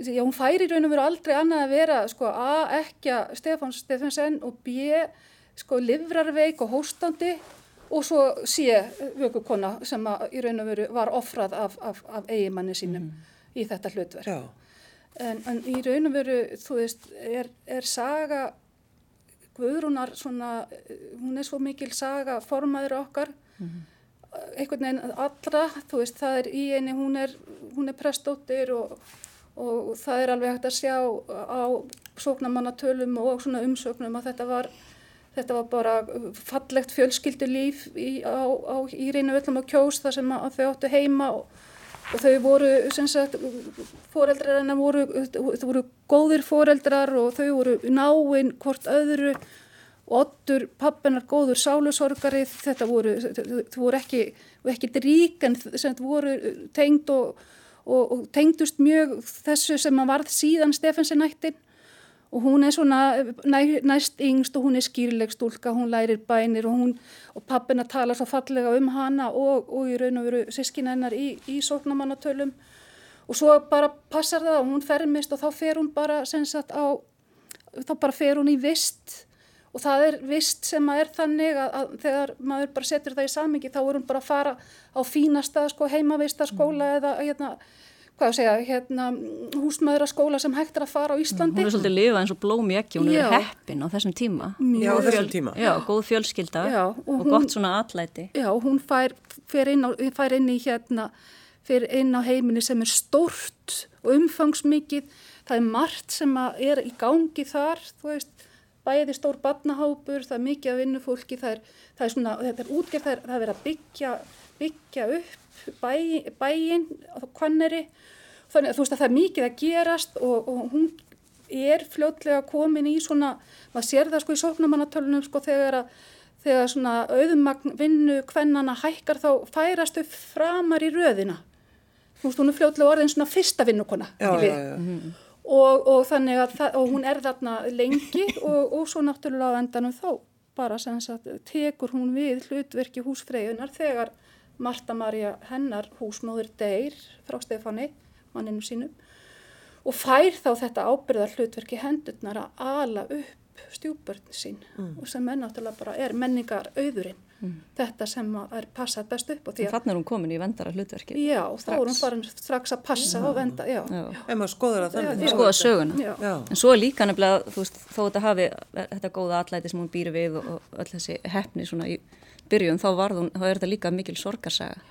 já, hún fær í raun og veru aldrei annað að vera sko A, ekki að Stefán Stefansson og B, sko livrarveik og hóstandi og svo sé vökukonna sem í raun og veru var ofrað af, af, af eigimanni sínum mm. í þetta hlutverk. En, en í raun og veru, þú veist, er, er saga Guðrúnar svona, hún er svo mikil saga formaður okkar, mm. einhvern veginn allra, þú veist, það er í eini, hún er, hún er prestóttir og, og það er alveg hægt að sjá á sóknamannatölum og umsöknum að þetta var Þetta var bara fallegt fjölskyldulíf í, í reynu öllum á kjós þar sem þau áttu heima og, og þau voru, sem sagt, foreldrar hennar voru, þau voru góðir foreldrar og þau voru náinn hvort öðru og ottur pappinar góður sálusorgari, þetta voru, þau voru ekki, ekki rík en sem voru tengd og, og, og tengdust mjög þessu sem að varð síðan Stefansi nættin og hún er svona næ, næst yngst og hún er skýrleg stúlka, hún lærir bænir og, hún, og pappina talar svo fallega um hana og, og í raun og veru sískin hennar í, í sóknamannatölum og svo bara passar það og hún fermist og þá fer hún bara sagt, á, þá bara fer hún í vist og það er vist sem að er þannig að, að þegar maður bara setur það í samingi þá er hún bara að fara á fínasta sko, heimavistaskóla mm. eða hérna hvað að segja, hérna, húsmaðuraskóla sem hægt er að fara á Íslandi. Hún er svolítið lifað eins og blóm í ekki, hún er heppin á þessum tíma. Já, á þessum tíma. Já, góð fjölskylda já, og, og hún, gott svona atlæti. Já, hún fær, fær, inn, á, fær inn í hérna, fyrir inn á heiminni sem er stórt og umfangsmikið. Það er margt sem er í gangi þar, þú veist, bæði stór badnahápur, það er mikið af vinnufólki, það er, það er svona, þetta er útgerð, það er, það er verið að byggja, byggja upp bæ, bæin og kvanneri þannig að þú veist að það er mikið að gerast og, og hún er fljótlega komin í svona, maður sér það sko í sóknumannatölunum sko þegar að þegar svona auðumagn vinnu kvennana hækkar þá færastu framar í röðina þú veist hún er fljótlega orðin svona fyrsta vinnukona já, já, já. Mhm. Og, og þannig að það, og hún er þarna lengi og, og svo náttúrulega á endanum þá bara sem sagt tekur hún við hlutverki húsfreyjunar þegar Marta Maria hennar húsmóður deyr frá Stefáni, manninu sínum og fær þá þetta ábyrðar hlutverki hendurnar að ala upp stjúbörn sín mm. og sem er náttúrulega bara er menningar auðurinn mm. þetta sem er passað best upp Þannig er hún komin í vendara hlutverki Já, strax. þá er hún farin strax að passa já. og venda já. En maður skoður að þannig Skoða söguna En svo er líka nefnilega, þú veist, þó þetta hafi þetta góða allæti sem hún býr við og, og öll þessi hefni svona í byrjun þá, hún, þá er þetta líka mikil sorgarsaga.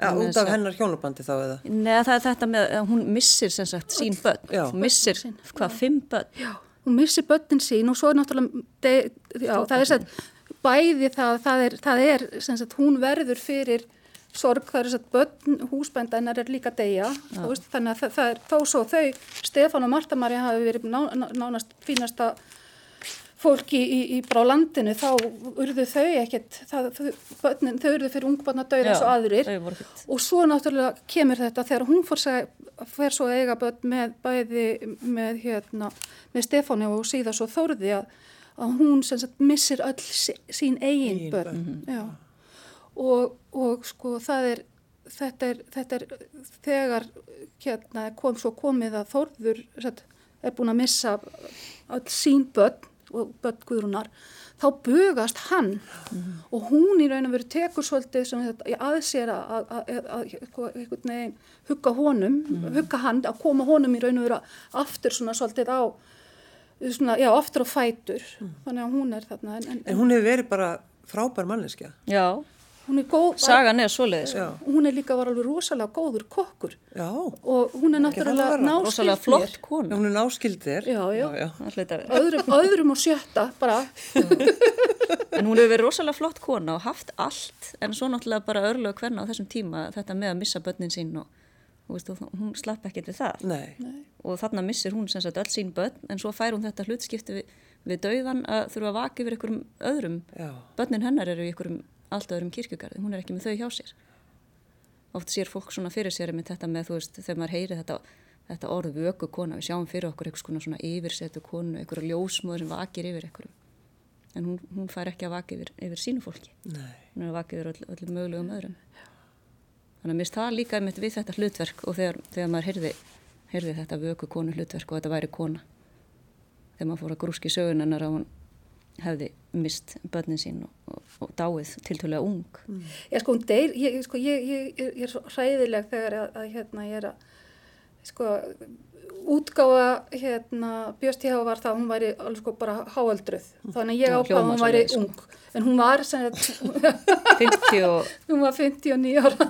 Ja, út af hennar hjónubandi þá eða? Nei, það er þetta með að hún missir sem sagt sín börn. Já. Hún missir hvað, fimm börn? Já, hún missir börnin sín og svo er náttúrulega, de, já, það er sem sagt bæði það, það er, það er sagt hún verður fyrir sorg, það er þess að húsbændanar er líka degja, þannig að það, það er þó svo þau, Stefán og Marta Marja hafi verið ná, nánast fínasta fólki í, í, í brá landinu þá urðu þau ekkert það, þau, börnin, þau urðu fyrir ungbarna döður eins og aðrir. og svo náttúrulega kemur þetta þegar hún fór fyrir svo eiga börn með bæði með, hérna, með Stefáni og síðan svo Þórði að, að hún sagt, missir öll sín eigin börn mm -hmm. og, og sko það er þetta er, þetta er þegar hérna, kom svo komið að Þórður sagt, er búin að missa öll sín börn og börn Guðrúnar þá bugast hann mm. og hún í raun og veru tekur svolítið sem aðsér að hugga honum mm. hugga hann, að koma honum í raun og veru aftur svona svolítið á svona, já, aftur á fætur mm. þannig að hún er þarna en, en, en hún hefur verið bara frábær manneskja Já, hún er góð. Sagan er svoleiðis. Já. Hún er líka var alveg rosalega góður kokkur Já, og hún er náttúrulega vera. náskild Rosalega flott Já, kona. hún er náskildir. Já, já. já. Vera. Öðrum, öðrum og sjötta bara. En hún hefur verið rosalega flott kona og haft allt en svo náttúrulega bara örlög hverna á þessum tíma þetta með að missa börnin sín og, og veistu, hún slapp ekkert við það. Nei, Og þarna missir hún sem sagt öll sín börn en svo fær hún þetta hlutskipti við, við dauðan að þurfa að vaka yfir einhverjum öðrum. já, Börnin hennar eru í einhverjum allt öðrum kirkjugarði, hún er ekki með þau hjá sér. Oft sér fólk svona fyrir sér með þetta með þú veist þegar maður heyri þetta, þetta orð vöku kona, við sjáum fyrir okkur konar svona yfirsetu konu, einhverju ljósmóður sem vakir yfir einhverjum. En hún, hún fær ekki að vaka yfir, yfir sínu fólki. nei. Hún er að vaka yfir öll, öllum mögulegum öðrum. Þannig að mér það líka einmitt við þetta hlutverk og þegar, þegar maður heyrði, heyrði þetta vöku konu hlutverk og þetta væri kona. Þegar maður fór að grúski sögunennar að hún hefði mist börnin sín og, og, og dáið tiltölulega ung. Já, sko, hún deyr, ég, sko, ég, ég, ég er svo hræðileg þegar að, að hérna, ég er að, sko, útgáfa, hérna, Björst Hjá var það, að hún væri alveg sko bara háaldruð. Þannig að ég Já, ákvað að hún væri sko. ung. En hún var, sem 50 og hún var 59 ára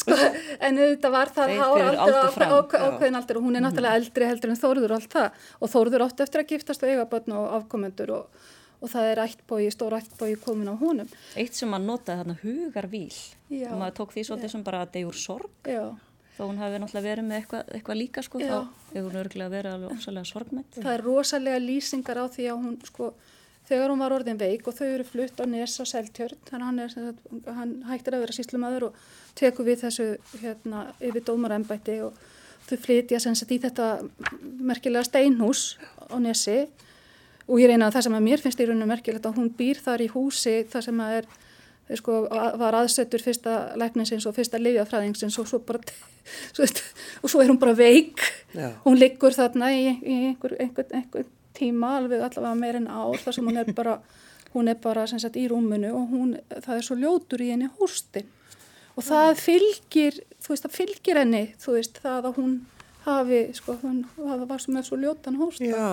sko, en þetta var það já. ákveðin aldur og hún er náttúrulega eldri heldur en Þórður og allt það og Þórður átti eftir að giftast og eiga börn og afkomendur og, og það er ættbói, stór ættbói komin á honum. eitt sem maður notaði þarna hugarvíl. Og maður tók því svolítið sem bara að deyja úr sorg. Já, Þó hún hafi náttúrulega verið með eitthvað, eitthvað líka sko, Já. þá hefur hún örgulega verið alveg ofsalega sorgmætt. það er rosalega lýsingar á því að hún sko þegar hún var orðin veik og þau eru flutt á Nes á Seltjörn, þannig að hann, er, hann hættir að vera síslumæður og tekur við þessu hérna, yfir dómarembætti og þau flytja sem sagt í þetta merkilega steinhús á Nesi og ég reyna að það sem að mér finnst í rauninu merkilegt að hún býr þar í húsi þar sem að er sko, var aðsettur fyrsta lækninsins og fyrsta lifjafræðingsins og svo bara og svo er hún bara veik Já. hún liggur þarna í, í einhver, einhver, einhver tíma alveg allavega meir en ár þar sem hún er bara hún er bara sem sagt í rúmunu og hún, það er svo ljótur í henni hústin og það fylgir þú veist það fylgir henni þú veist það að hún hafi sko það var með svo ljótan hósta Já,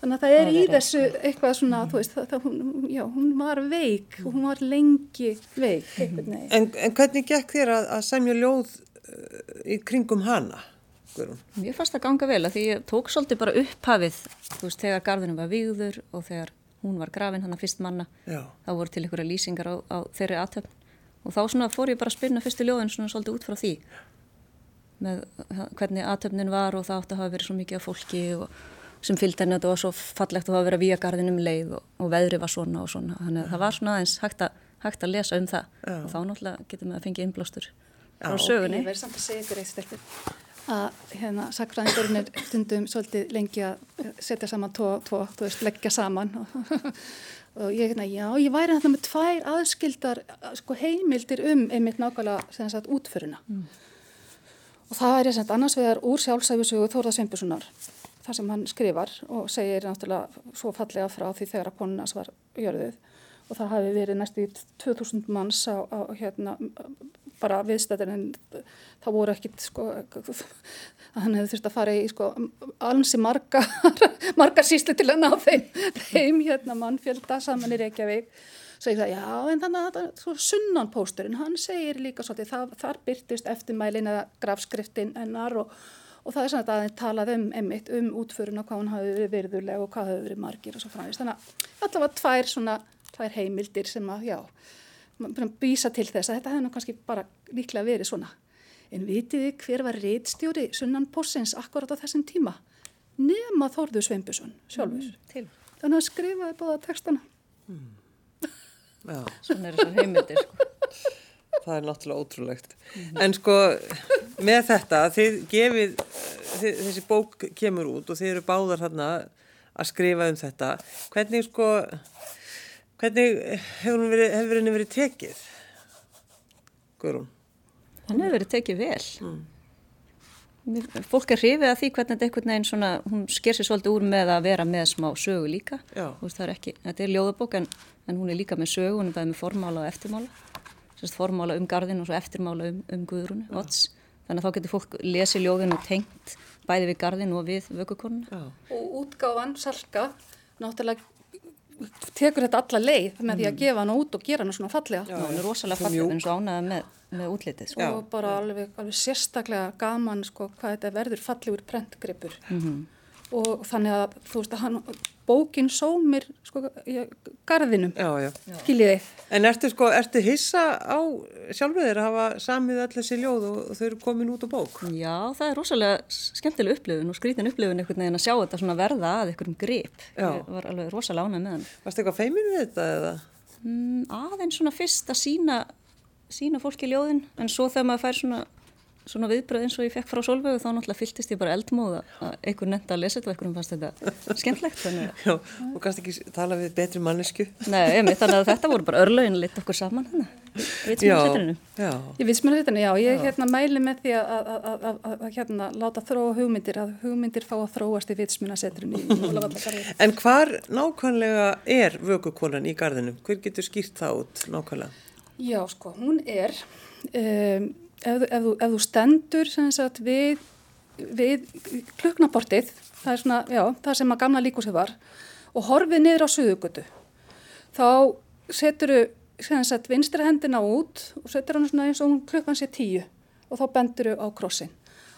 þannig að það er Það í er þessu eitthvað svona þú veist það, það, hún, já, hún var veik og hún var lengi veik veginn. En, en hvernig gekk þér að, að semja ljóð uh, í kringum hana? Mér fannst það ganga vel að því ég tók svolítið bara upphafið, þú veist, þegar garðinu var vígður og þegar hún var grafin hann að fyrst manna, Já, þá voru til einhverja lýsingar á, á þeirri aðtöfn og þá svona fór ég bara að spyrna fyrstu ljóðin svona svolítið út frá því með uh, hvernig aðtöfnin var og það átti að hafa verið svo mikið af fólki og sem fylgdi henni að þetta var svo fallegt og það var verið að víja garðinu um leið og, og veðri var svona og svona, þannig að það var svona aðeins hægt að, hægt að lesa um það. Já. og þá náttúrulega getur maður að fengja innblástur frá sögunni. Ég verði samt að segja ykkur eitt stelpur. Að hérna sakfræðingurinn er stundum svolítið lengi að setja saman tvo, tvo þú veist, leggja saman og, og ég, hérna, já, ég væri hérna með tvær aðskildar sko, heimildir um einmitt nákvæmlega sem sagt útföruna og það er sem sagt annars vegar úr sjálfsæfisugu Þórða Sveinbjörnssonar þar sem hann skrifar og segir náttúrulega svo fallega frá því þegar að konunas var jörðuð. Og það hafi verið næstu í 2000 manns á, á hérna bara viðstættir en það voru ekkit sko hann hefði þurft að fara í sko alnsi marga marga síslu til að ná þeim, þeim hérna mannfjölda saman í Reykjavík ég sagði, já, en þannig að svo sunnanpósturinn, hann segir líka svolítið, það, þar byrtist eftirmælin eða grafskriftin ennar og, og það er svona að það talað um emitt, um útföruna, hvað hún hafi verið virðuleg og hvað hafi verið margir og svo framvist. Þannig að allavega tvær svona, tvær heimildir sem að, já, býsa til þess að þetta hefði nú kannski bara líklega verið svona. En vitið þið hver var reitstjóri sunnanpósins akkurat á þessum tíma? Nema Þórður Sveinbjörnsson sjálfur. Mm. Þannig að skrifaði báða textana. Já. Svona er þessar heimildir sko. Það er náttúrulega ótrúlegt. En sko, með þetta, þið gefið, þið, þessi bók kemur út og þið eru báðar hérna að skrifa um þetta. Hvernig sko, hvernig hefur verið, hefur henni verið tekið? Guðrún? Hann hefur verið tekið vel. Mér- Fólk er hrifið að því hvernig þetta einhvern veginn svona, hún sker sér svolítið úr með að vera með smá sögu líka. Veist, það er ekki, þetta er ljóðabók en, en hún er líka með sögu, hún er bæðið með formála og eftirmála. Sérst formála um garðin og svo eftirmála um, um Guðrúnu, Vots. Þannig að þá getur fólk lesið ljóðin og tengt bæði við garðin og við vökukonuna. Og útgáfan Salka náttúrulega tekur þetta alla leið með því að gefa hana út og gera hana svona fallega. Já, hún er rosalega fallega eins og ánaða með, með útlitið. Sko. Og bara alveg, alveg sérstaklega gaman sko hvað þetta verður fallegur prentgripur. Mm -hmm. Og þannig að þú veist að hann, bókin sómir sko í garðinum, skiljiði. En ertu sko, ertu hissa á sjálfur að hafa samið allir þessi ljóð og, og þau eru komin út á bók? Já, það er rosalega skemmtileg upplifun og skrítin upplifun einhvern veginn að sjá þetta svona verða að einhverjum grip. Það var alveg rosalega ánæg með hann. Varst það eitthvað feimin við þetta eða? Mm, aðeins svona fyrst að sína, sína fólki ljóðin en svo þegar maður fær svona svona viðbröð eins og ég fekk frá Solvögu þá náttúrulega fylltist ég bara eldmóða að einhver nefndi að lesa þetta og einhverjum fannst þetta skemmtlegt Já, og kannski ekki tala við betri mannesku Nei, emi, þannig að þetta voru bara örlögin lit okkur saman hérna Ég vitsmjörnsetrinu, já, ég hérna mæli með því að hérna láta þróa hugmyndir að hugmyndir fá að þróast í vitsmjörnsetrinu En hvar nákvæmlega er vökukonan í gardinu? Hver getur skýrt það út nákvæmlega? Já, sko, hún er um, ef, ef, ef þú stendur sagt, við, við kluknaportið, það er svona, já, það sem að gamla líkúsið var, og horfið niður á suðugötu, þá setur þú vinstra hendina út og setur hann svona eins og klukkan sé tíu og þá bendur þú á krossin.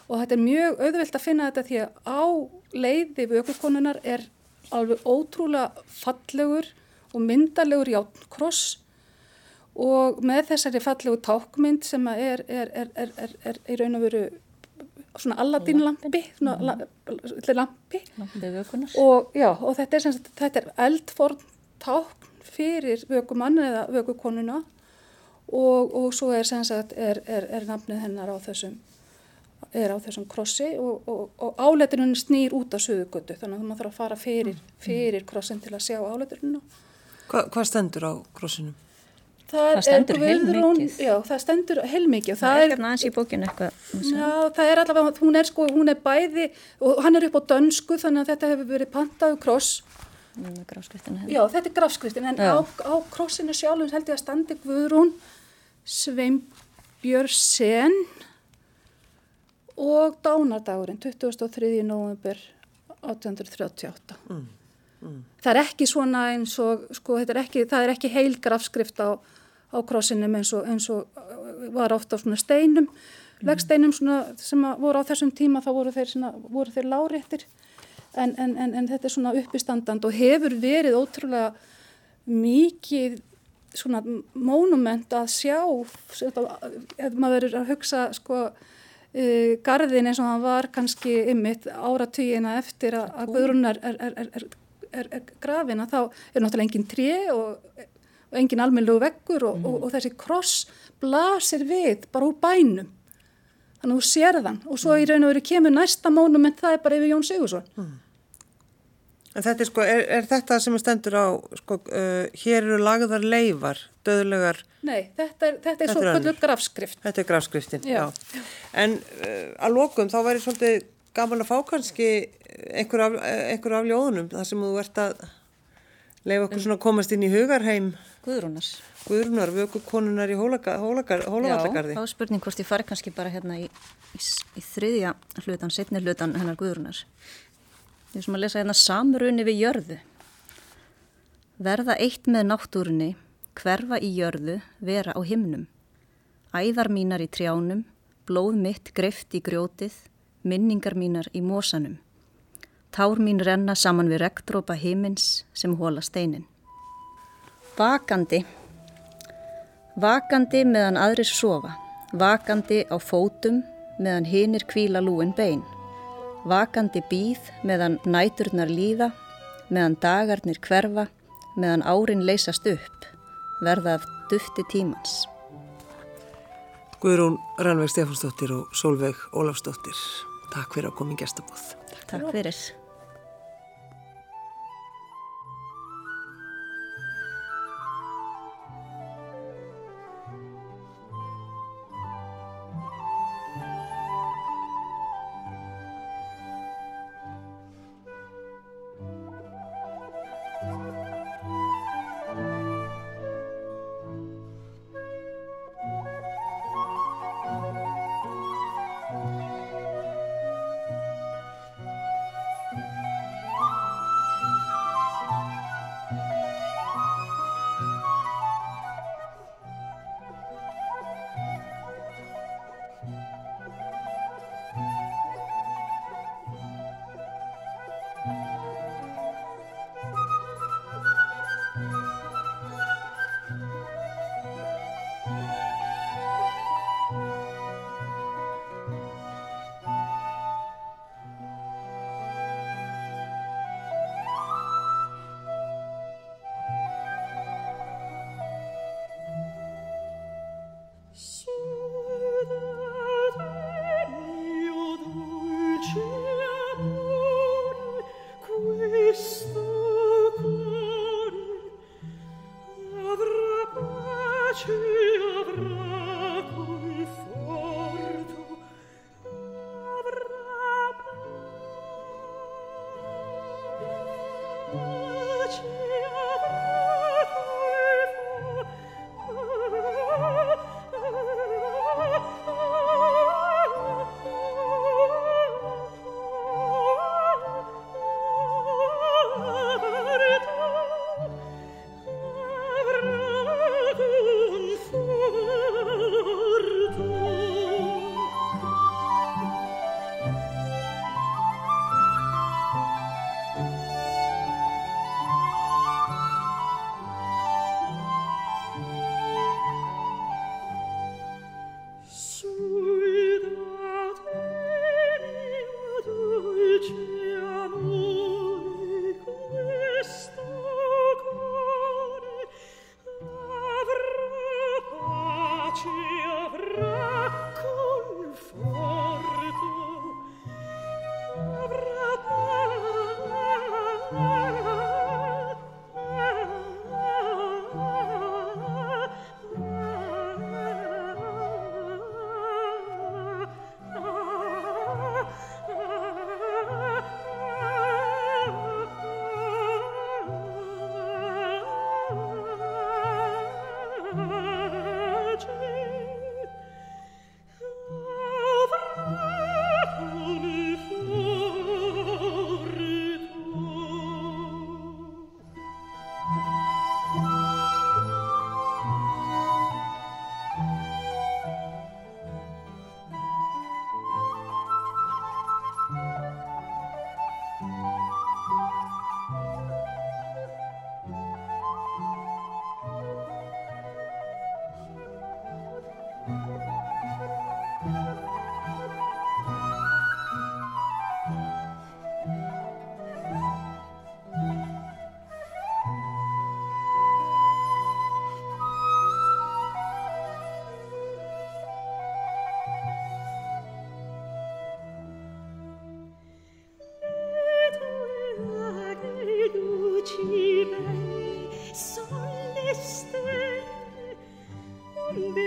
Og þetta er mjög auðvilt að finna þetta því að á leiði vökukonunar er alveg ótrúlega fallegur og myndalegur játnkross og með þessari fallegu tákmynd sem er, er, er, er í raun og veru svona alladínlampi svona mm. lampi og, já, og þetta er, þetta er eldforn tákn fyrir vökumann eða vökukonuna og, og svo er sagt, nafnið hennar á þessum er á þessum krossi og, og áleiturinn snýr út á sögugötu þannig að maður þarf að fara fyrir, mm. fyrir krossin til að sjá áleiturinn Hva, Hvað stendur á krossinum? Það, það stendur heilmikið. Já, það stendur heilmikið. Það, það er ekkert aðeins í bókinu eitthvað. Já, það er allavega, hún er sko, hún er bæði og hann er upp á dönsku þannig að þetta hefur verið pantaðu kross. Já, þetta er grafskriftin en á, á krossinu sjálfum held ég að standi Guðrún Sveinbjörnsen og dánardagurinn 23. november 1838. Mm. Mm. Það er ekki svona eins og, sko, er ekki, það er ekki heil grafskrift á, á krossinum eins og, eins og uh, var ofta á svona steinum, mm. leggsteinum sem voru á þessum tíma þá voru þeir, svona, voru þeir láréttir en, en, en, en þetta er svona uppistandan og hefur verið ótrúlega mikið svona mónument að sjá, ef maður verður að hugsa sko Uh, garðin eins og hann var kannski ymmit áratvíina eftir að, Guðrúnar er, er, er, er, grafin að þá er náttúrulega engin tré og, og engin almeinlegu veggur og, mm. og, og þessi kross blasir við bara úr bænum þannig að þú sér þann og svo í raun og veru kemur næsta mónument það er bara yfir Jón Sigursson mm. En þetta er sko, er, er þetta sem stendur á, sko, uh, hér eru lagðar leifar, döðlegar? Nei, þetta er, þetta er svo kvöldur grafskrift. Þetta er grafskriftin, já. já. En uh, að lokum þá væri svolítið gaman að fá kannski einhver af, einhver af ljóðunum þar sem þú ert að leiða okkur svona komast inn í hugarheim Guðrúnar. Guðrúnar, vökukonunar í Hólavallagarði Já, spurning hvort ég fari kannski bara hérna í, í, í þriðja hlutan, setni hlutan hennar Guðrúnar. Ég er sem að lesa hérna samrunni við jörðu. Verða eitt með náttúrunni hverfa í jörðu, vera á himnum. Æðar mínar í trjánum blóð mitt greift í grjótið minningar mínar í mósanum. Tár mín renna saman við regndrópa himins sem hóla steinin. Vakandi. Vakandi meðan aðrir sofa. Vakandi á fótum meðan hinir kvíla lúin bein. Vakandi býð meðan næturnar líða, meðan dagarnir hverfa, meðan árin leysast upp, verða af dufti tímans. Guðrún Rannveig Stefansdóttir og Solveig Ólafsdóttir. Takk fyrir að koma í gestabóð. Takk fyrir.